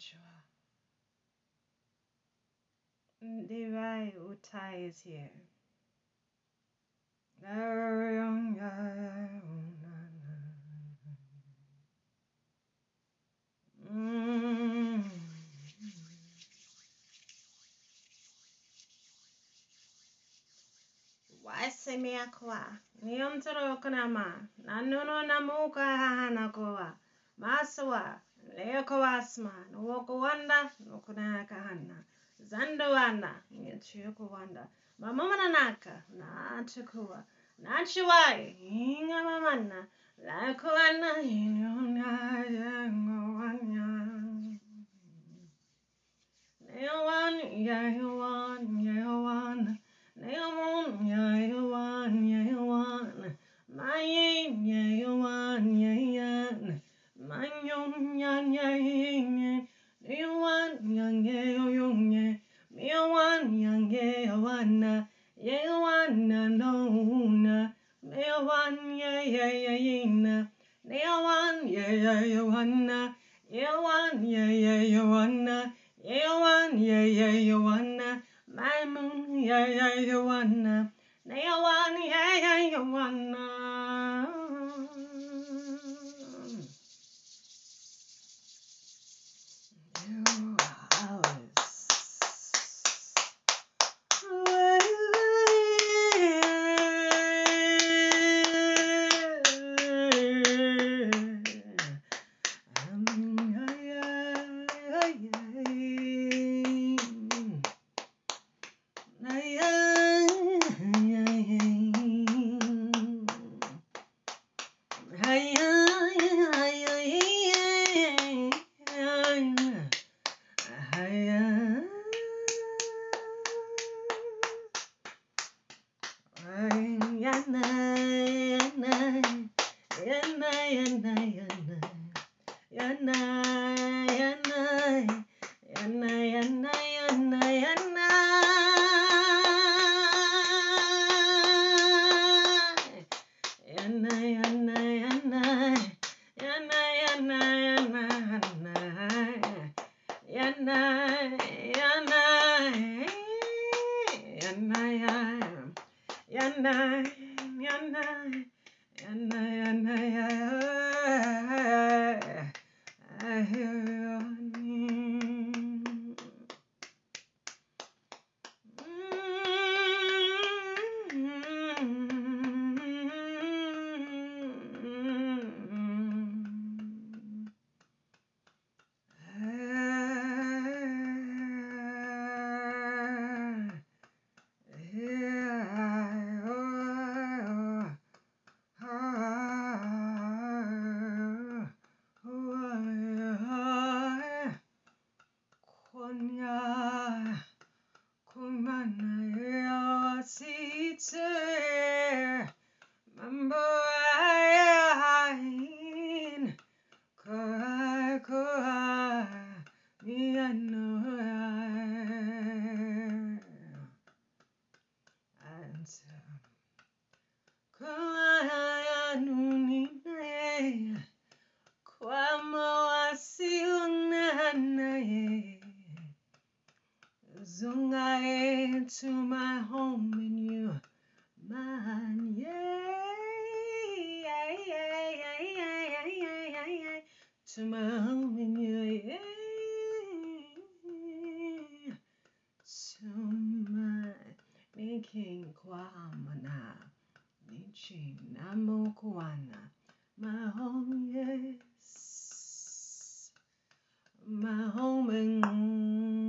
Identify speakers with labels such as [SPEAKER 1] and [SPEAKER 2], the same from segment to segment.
[SPEAKER 1] Joshua. Levi Utai is here. Mm. wasemeakoa niontoro yokonama nanono namuka hahanakoa masoa Leyoko wasman, woko wanda, nokunaka hana. Zando wana, ngechuku wanda. Mamamana naka, nachukua. Nachiwai, inga mamana. wana, inyona yango wanya. Neowan, yayowan, yayowan. Neomon, yayowan, yayowan. Mayin. night. Making kwamana, nichi namo kwana, my home, yes, my home in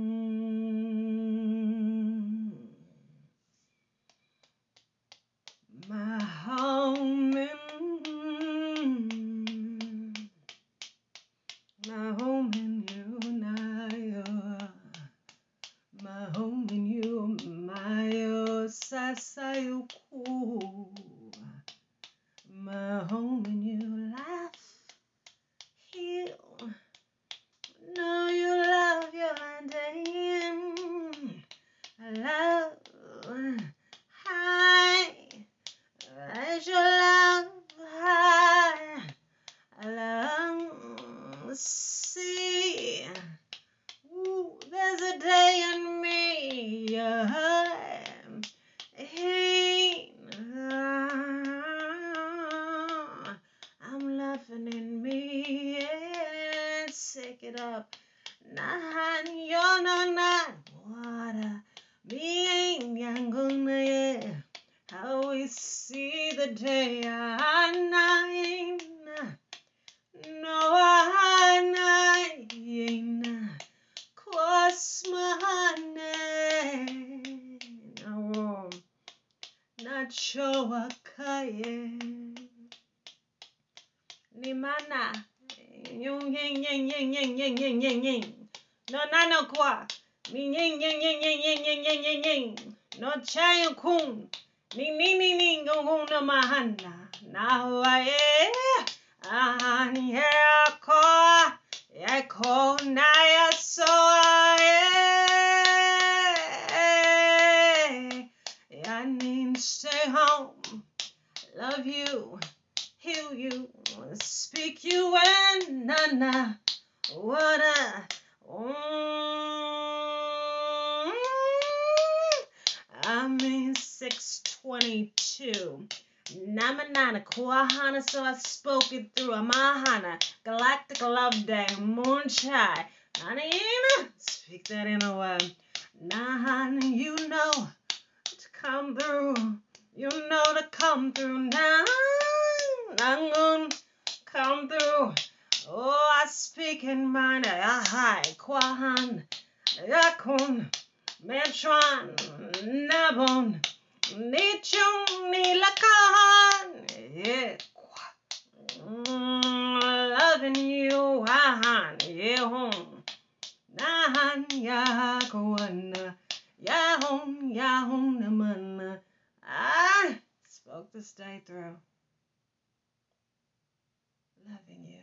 [SPEAKER 1] saiu o cu. up. Nahan yono na wara being yanguna ye. How we see the day anaina no anaina kwasmane na nacho wakaye. Nimana yung yin yin yin yin yin yin yin yin no na no kwa mi yin yin yin yin yin yin yin yin yin no chayo kun ni ni ni ni go na mahana na wa e an ya ko ya ko na ya so I need to stay home, love you, heal you, speak you and na na what I. Mm, I mean 622. Namanana Kuahana, so I spoke it through Amahana, Galactic Love Day, Moonshine. Nanina, speak that in a way. Nahan, you know to come through. You know to come through now. Nangun, Oh, I speak in mine. Ahai, Kwahan, Yakun, Metron, Nabon. Nichung nilakan. Yeah. Mm, loving you, ahan, yehon. Nahan yakuana. Yahon, yahon, namana. I spoke this day through. Loving you.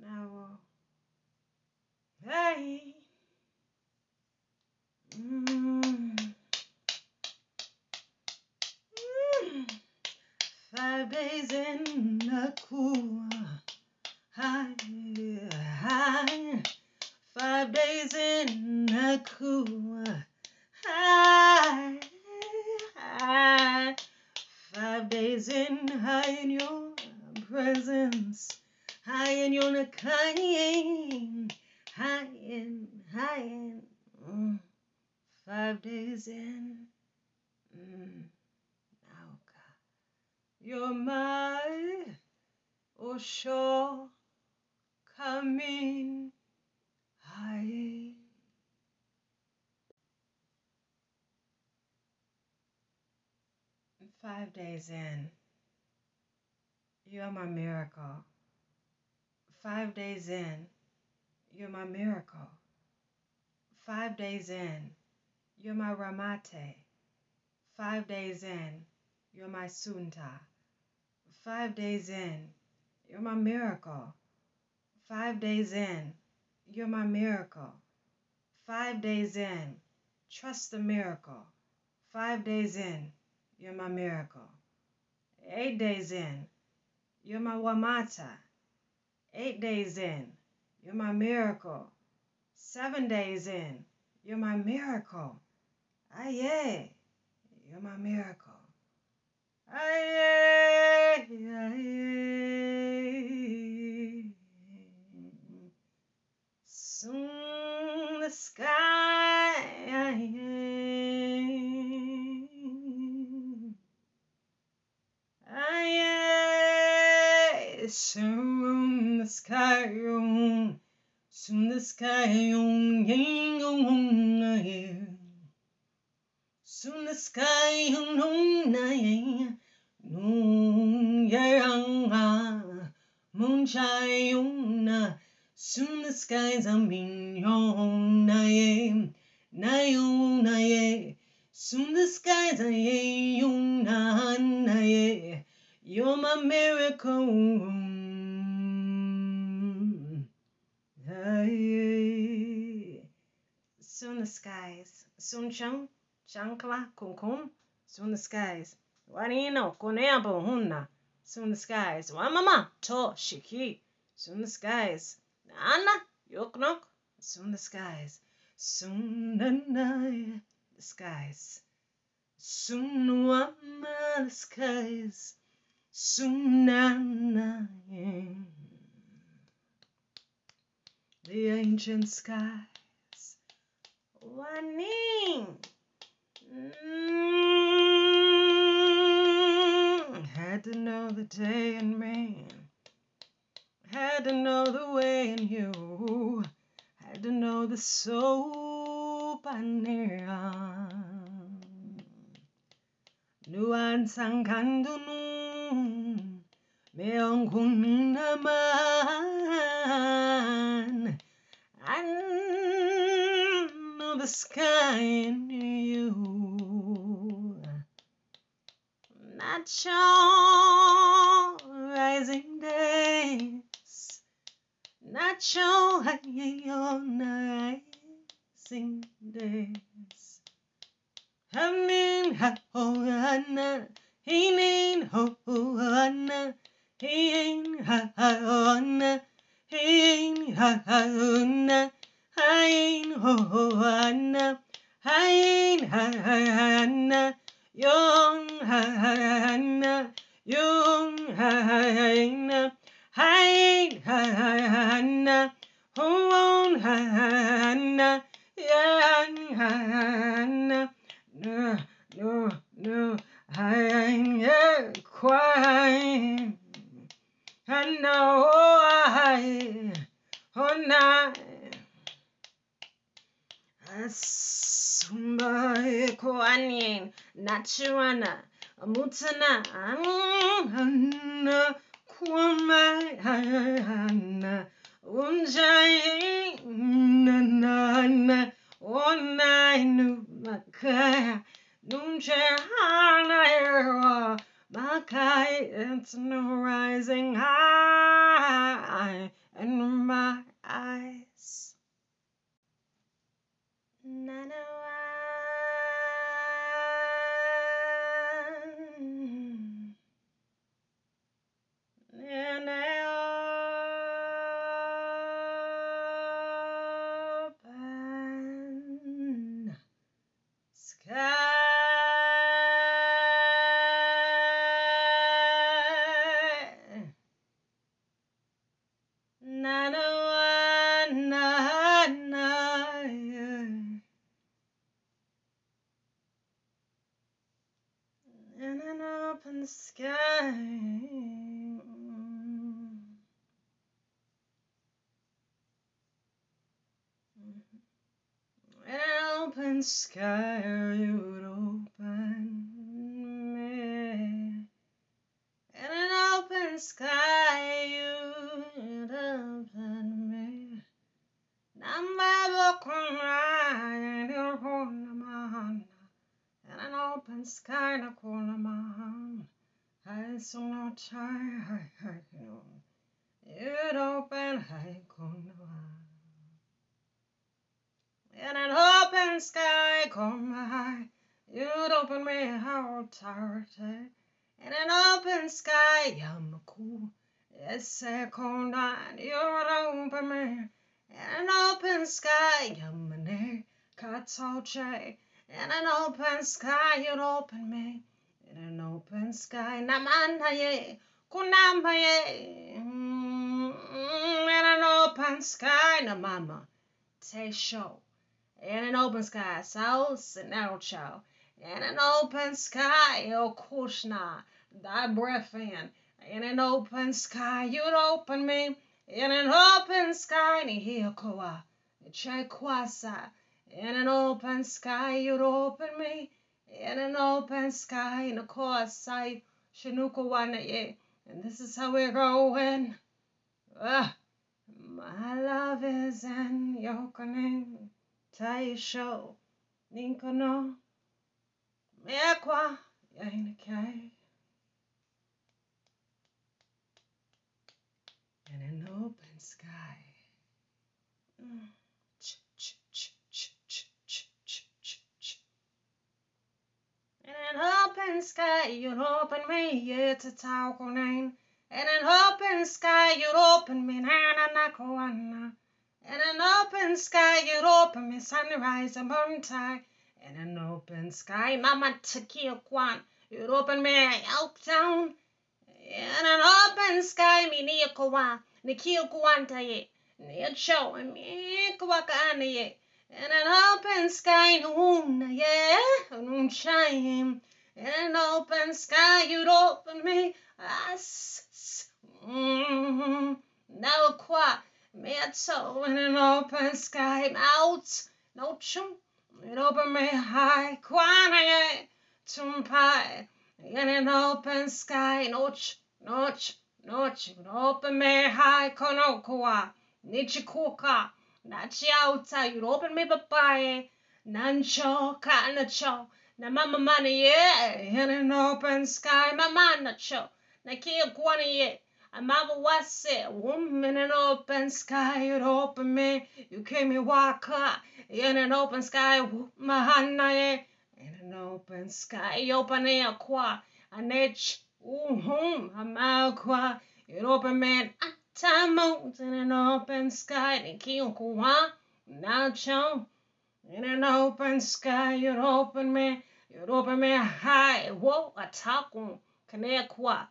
[SPEAKER 1] Now, hey. Mm. Five days in the cool. High, high. Five days in the cool. High, high. Five days in high in your presence. High in your kind. High in, high in. Mm. Five days in. Mm. God, you're my sure coming high. Five days in, you're my miracle. Five days in, you're my miracle. Five days in, you're my Ramate. Five days in, you're my Sunta. Five days in, you're my miracle. Five days in, you're my miracle. Five days in, trust the miracle. Five days in, you're my miracle. Eight days in, you're my Wamata. Eight days in, you're my miracle. Seven days in, you're my miracle. Aye, you're my miracle. Aye, aye. Soon the sky. Aye, soon the sky. Soon the sky. Soon the sky nung nay nung yeranga moonshine yuna. Soon the skies are min yon naye nayo naye. Soon the skies are ye yuna naye. You're my miracle. Soon the skies. Soon chunk chankla, kunkum. Soon the skies. Warino, koneabo, hunna. Soon the skies. Wamama, to, shiki. Soon the skies. Anna, yoknok. Soon the skies. Soon the the skies. Soon wama the skies. Soon na the ancient skies. Warning. Mm. Had to know the day in me. Had to know the way in you. Had to know the soap I near. Nuan sangkandunun meong kung naman. I know the sky at your rising days, not your rising days. I mean, oh, Anna, he mean, oh, Anna, he ain't, ha, ha, Anna, he ain't, ha, ha, Anna, I ain't, oh, Anna, I ain't, ha, ha, Anna yung hana yung hana hain hana hon hana yang hana no no no hain yeah quai hana oh hai hona Sumba Kuanin. Nachuana, Mutsana, Anna, Kwamai, Unjai, Nana, Onai, Nunchehana, Makai, it's no rising high in my eyes. Nanawa. open sky, you'd open me. In an open sky, you'd open me. In an open sky, I saw no child. Open sky, come high. You'd open me out tarde. In an open sky, I'm cool. It's a cold night. You'd open me. In an open sky, I'm an air. Cuts all. In an open sky, you'd open me. In an open sky, Namandaye. Kunambaye. Mm, mm, mm, in an open sky, na mama. Tay show. In an open sky, South and Chow. In an open sky, oh Kushna, thy breath in. In an open sky, you'd open me. In an open sky, ni hiokoa, chekwasa. In an open sky, you'd open me. In an open sky, in a sight, shinukawana ye. And this is how we're going. Ah, my love is in yokening. 最初にこの目はやいなきゃい in an open sky. In an open sky, you'll open me, yeah, to talk on In an open sky, you'll open me, na na na, ko, na. In an open sky, you'd open me sunrise and moontide. In an open sky, Mama Takia Kwan, you'd open me out down. In an open sky, me near Kawa, Nikia Kwanta ye, near show, me Kwakana ye. In an open sky, noon, yeah, noon shine. In an open sky, you'd open me. Mm-hmm. Now, qua, me a toe in an open sky. I'm Out, no chum. It open me high. Quana, tumpai. In an open sky, no ch, no ch, no ch. Open me high, konokua. Nichikuka. Nachiauta, you'd open me papaye. Nancho, kanacho. Na mama money, yeah, in an open sky, mama nacho. Na kia guani, yeah. Amava wase, woman in an open sky, you'd open me. You came me waka in an open sky, mahana. In an open sky, open air qua, an edge, uhum, malqua, you'd open me. Time out in an open sky, and kill kwa, now chow. In an open sky, you'd open me, you'd open me high. Whoa, a taco, kanekwa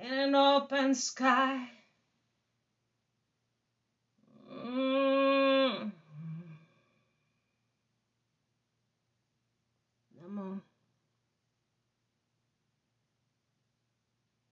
[SPEAKER 1] in an open sky. Mm. The moon